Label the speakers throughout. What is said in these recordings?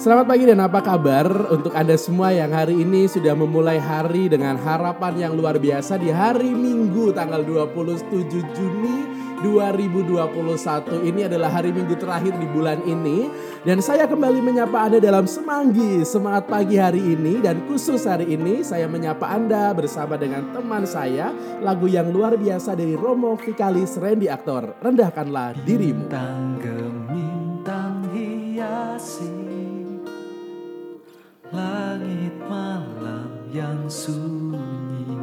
Speaker 1: Selamat pagi dan apa kabar untuk Anda semua yang hari ini sudah memulai hari dengan harapan yang luar biasa di hari Minggu tanggal 27 Juni 2021. Ini adalah hari Minggu terakhir di bulan ini dan saya kembali menyapa Anda dalam semanggi semangat pagi hari ini dan khusus hari ini saya menyapa Anda bersama dengan teman saya lagu yang luar biasa dari Romo Vikalis Randy Aktor Rendahkanlah dirimu.
Speaker 2: Bintang yang sunyi.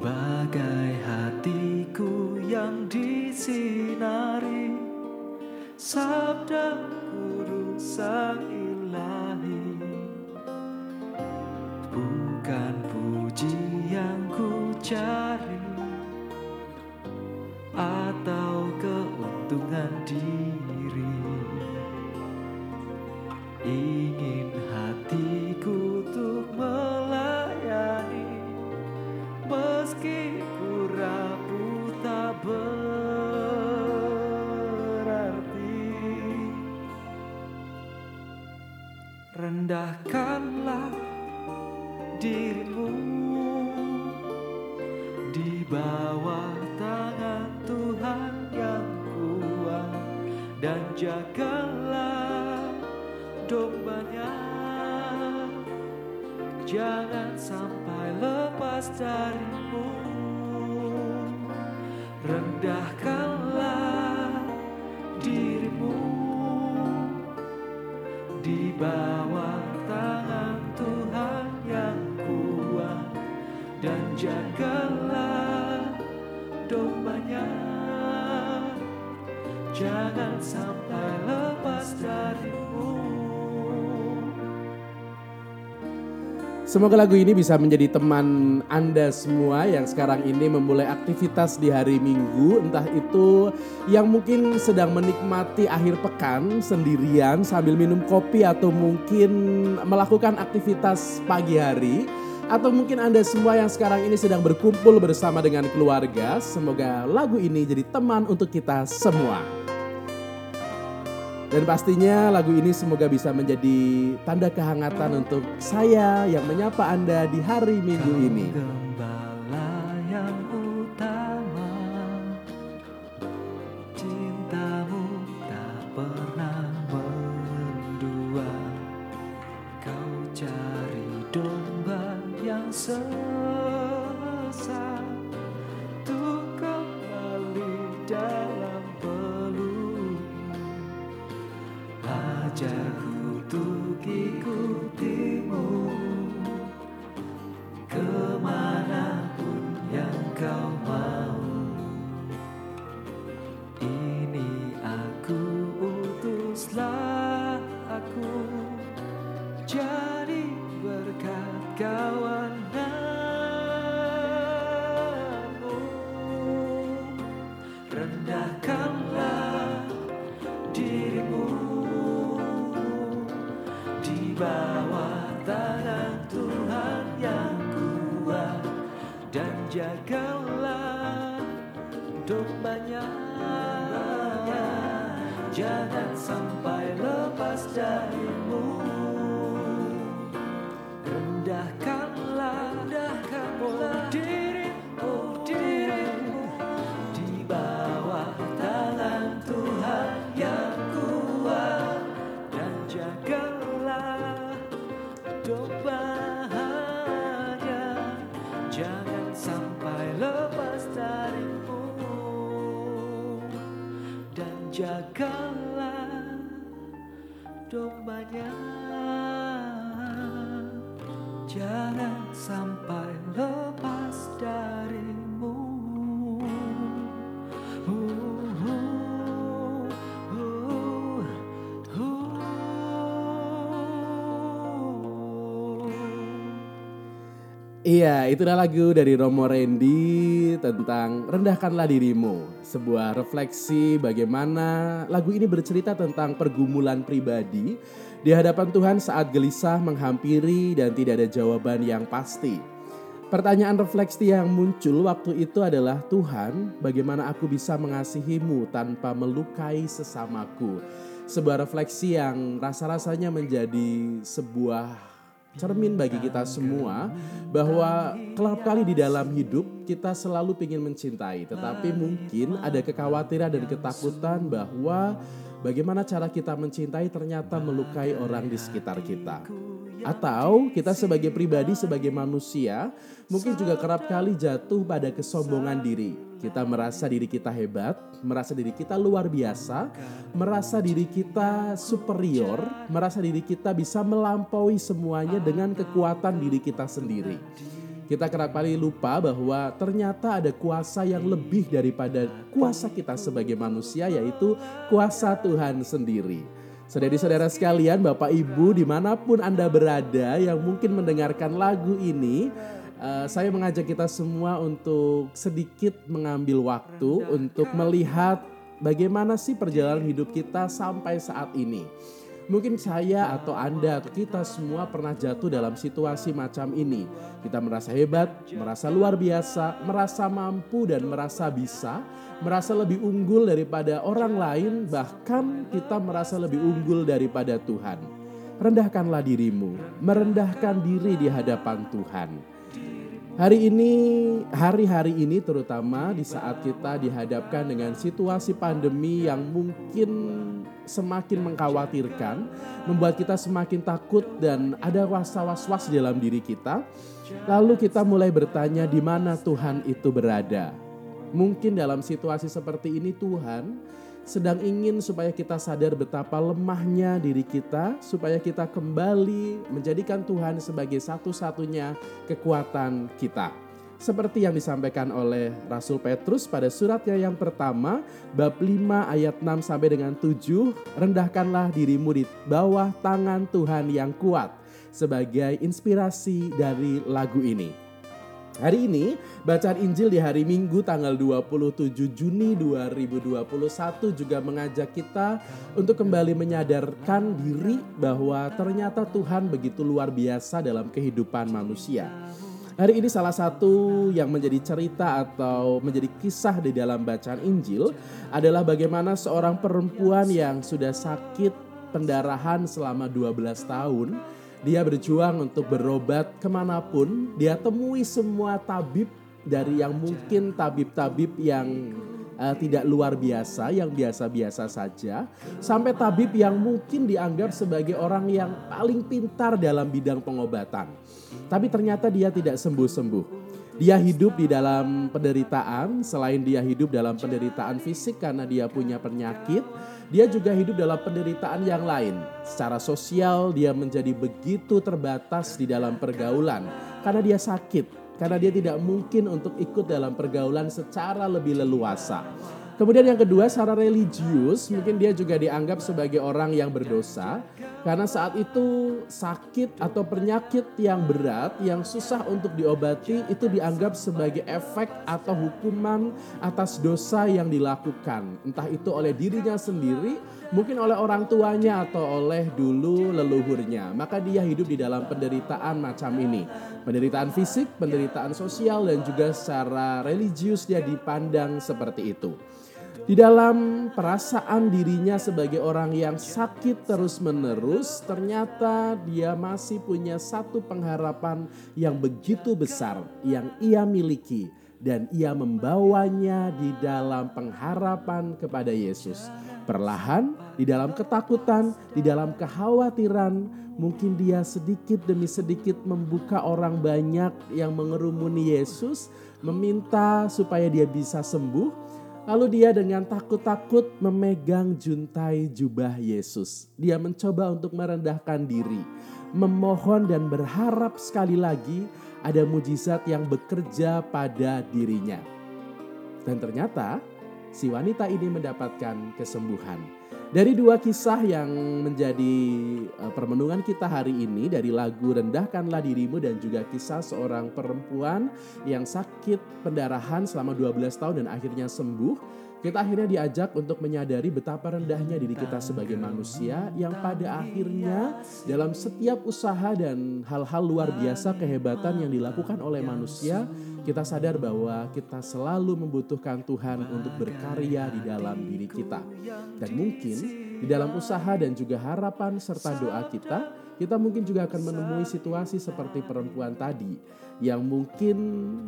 Speaker 2: Bagai hatiku yang disinari sabda kudus sang ilahi bukan puji yang ku cari atau keuntungan diri rendahkanlah dirimu di bawah tangan Tuhan yang kuat dan jagalah dombanya. Jangan sampai lepas darimu. Rendahkanlah dirimu di bawah
Speaker 1: Semoga lagu ini bisa menjadi teman Anda semua yang sekarang ini memulai aktivitas di hari Minggu, entah itu yang mungkin sedang menikmati akhir pekan sendirian sambil minum kopi atau mungkin melakukan aktivitas pagi hari. Atau mungkin Anda semua yang sekarang ini sedang berkumpul bersama dengan keluarga. Semoga lagu ini jadi teman untuk kita semua. Dan pastinya lagu ini semoga bisa menjadi tanda kehangatan untuk saya yang menyapa Anda di hari Minggu ini.
Speaker 2: dear. Bawah tangan Tuhan yang kuat dan jagalah dombanya
Speaker 1: Iya, itulah lagu dari Romo Randy tentang Rendahkanlah Dirimu. Sebuah refleksi bagaimana lagu ini bercerita tentang pergumulan pribadi di hadapan Tuhan saat gelisah menghampiri dan tidak ada jawaban yang pasti. Pertanyaan refleksi yang muncul waktu itu adalah Tuhan, bagaimana aku bisa mengasihimu tanpa melukai sesamaku? sebuah refleksi yang rasa-rasanya menjadi sebuah cermin bagi kita semua bahwa kelap kali di dalam hidup kita selalu ingin mencintai tetapi mungkin ada kekhawatiran dan ketakutan bahwa bagaimana cara kita mencintai ternyata melukai orang di sekitar kita. Atau kita sebagai pribadi, sebagai manusia, mungkin juga kerap kali jatuh pada kesombongan diri. Kita merasa diri kita hebat, merasa diri kita luar biasa, merasa diri kita superior, merasa diri kita bisa melampaui semuanya dengan kekuatan diri kita sendiri. Kita kerap kali lupa bahwa ternyata ada kuasa yang lebih daripada kuasa kita sebagai manusia, yaitu kuasa Tuhan sendiri. Saudari-saudara sekalian, Bapak Ibu di mana pun Anda berada yang mungkin mendengarkan lagu ini, uh, saya mengajak kita semua untuk sedikit mengambil waktu untuk melihat bagaimana sih perjalanan hidup kita sampai saat ini. Mungkin saya atau Anda atau kita semua pernah jatuh dalam situasi macam ini. Kita merasa hebat, merasa luar biasa, merasa mampu dan merasa bisa, merasa lebih unggul daripada orang lain, bahkan kita merasa lebih unggul daripada Tuhan. Rendahkanlah dirimu, merendahkan diri di hadapan Tuhan. Hari ini, hari-hari ini terutama di saat kita dihadapkan dengan situasi pandemi yang mungkin semakin mengkhawatirkan, membuat kita semakin takut dan ada rasa was-was dalam diri kita. Lalu kita mulai bertanya di mana Tuhan itu berada. Mungkin dalam situasi seperti ini Tuhan sedang ingin supaya kita sadar betapa lemahnya diri kita, supaya kita kembali menjadikan Tuhan sebagai satu-satunya kekuatan kita seperti yang disampaikan oleh Rasul Petrus pada suratnya yang pertama bab 5 ayat 6 sampai dengan 7 rendahkanlah dirimu di bawah tangan Tuhan yang kuat sebagai inspirasi dari lagu ini. Hari ini bacaan Injil di hari Minggu tanggal 27 Juni 2021 juga mengajak kita untuk kembali menyadarkan diri bahwa ternyata Tuhan begitu luar biasa dalam kehidupan manusia. Hari ini salah satu yang menjadi cerita atau menjadi kisah di dalam bacaan Injil adalah bagaimana seorang perempuan yang sudah sakit pendarahan selama 12 tahun. Dia berjuang untuk berobat ke mana pun. Dia temui semua tabib dari yang mungkin tabib-tabib yang uh, tidak luar biasa, yang biasa-biasa saja, sampai tabib yang mungkin dianggap sebagai orang yang paling pintar dalam bidang pengobatan. Tapi ternyata dia tidak sembuh-sembuh. Dia hidup di dalam penderitaan, selain dia hidup dalam penderitaan fisik karena dia punya penyakit, dia juga hidup dalam penderitaan yang lain. Secara sosial, dia menjadi begitu terbatas di dalam pergaulan karena dia sakit, karena dia tidak mungkin untuk ikut dalam pergaulan secara lebih leluasa. Kemudian yang kedua secara religius mungkin dia juga dianggap sebagai orang yang berdosa. Karena saat itu sakit atau penyakit yang berat yang susah untuk diobati itu dianggap sebagai efek atau hukuman atas dosa yang dilakukan. Entah itu oleh dirinya sendiri mungkin oleh orang tuanya atau oleh dulu leluhurnya. Maka dia hidup di dalam penderitaan macam ini. Penderitaan fisik penderitaan sosial dan juga secara religius dia dipandang seperti itu di dalam perasaan dirinya sebagai orang yang sakit terus-menerus, ternyata dia masih punya satu pengharapan yang begitu besar yang ia miliki, dan ia membawanya di dalam pengharapan kepada Yesus. Perlahan, di dalam ketakutan, di dalam kekhawatiran, mungkin dia sedikit demi sedikit membuka orang banyak yang mengerumuni Yesus, meminta supaya dia bisa sembuh Lalu dia dengan takut-takut memegang juntai jubah Yesus. Dia mencoba untuk merendahkan diri, memohon dan berharap sekali lagi ada mujizat yang bekerja pada dirinya. Dan ternyata si wanita ini mendapatkan kesembuhan. Dari dua kisah yang menjadi uh, permenungan kita hari ini dari lagu Rendahkanlah Dirimu dan juga kisah seorang perempuan yang sakit pendarahan selama 12 tahun dan akhirnya sembuh. Kita akhirnya diajak untuk menyadari betapa rendahnya diri kita sebagai manusia yang pada akhirnya dalam setiap usaha dan hal-hal luar biasa kehebatan yang dilakukan oleh manusia, kita sadar bahwa kita selalu membutuhkan Tuhan untuk berkarya di dalam diri kita. Dan mungkin Di dalam usaha dan juga harapan serta doa kita, kita mungkin juga akan menemui situasi seperti perempuan tadi yang mungkin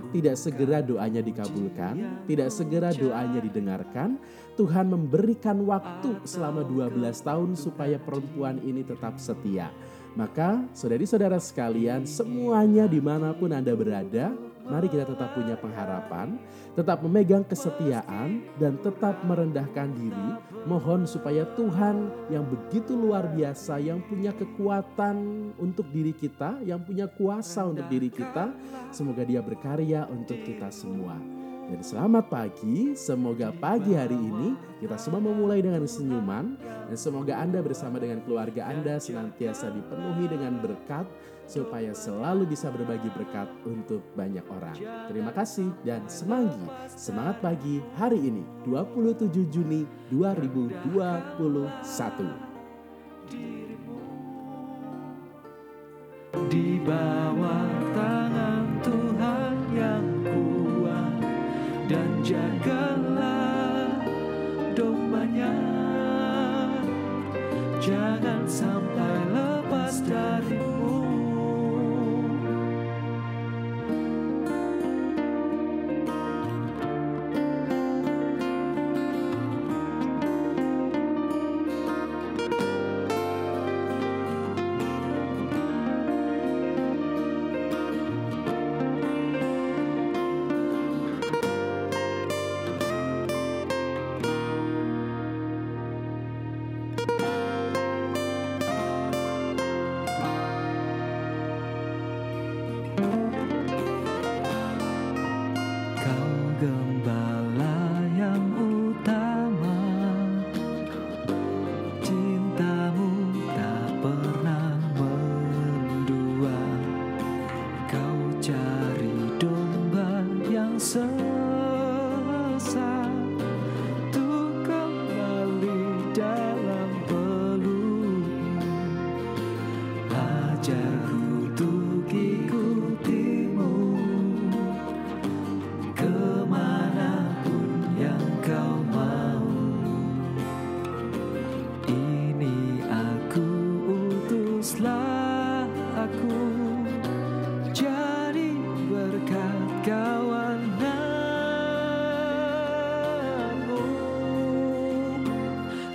Speaker 1: tidak segera doanya dikabulkan, tidak segera doanya didengarkan. Tuhan memberikan waktu selama 12 tahun supaya perempuan ini tetap setia. Maka saudari-saudara sekalian semuanya di mana pun Anda berada, mari kita tetap punya pengharapan, tetap memegang kesetiaan dan tetap merendahkan diri. Mohon supaya Tuhan yang begitu luar biasa, yang punya kekuatan untuk diri kita, yang punya kuasa untuk diri kita, semoga dia berkarya untuk kita semua. Dan selamat pagi, semoga pagi hari ini kita semua memulai dengan senyuman dan semoga Anda bersama dengan keluarga Anda senantiasa dipenuhi dengan berkat supaya selalu bisa berbagi berkat untuk banyak orang. Terima kasih dan semanggi. Semangat pagi hari ini 27 Juni 2021.
Speaker 2: Di bawah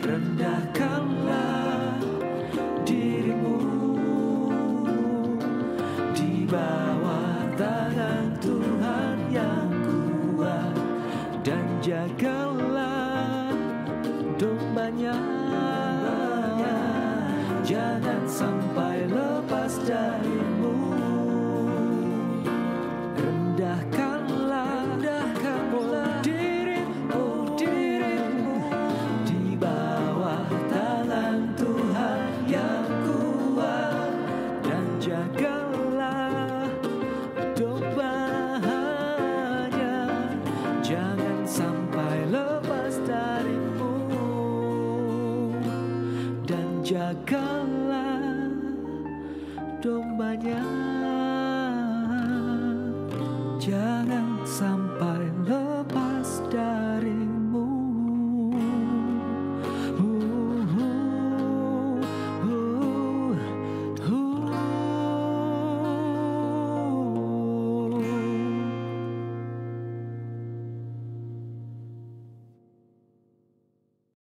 Speaker 2: Rendahkanlah jagalah dombanya. Jangan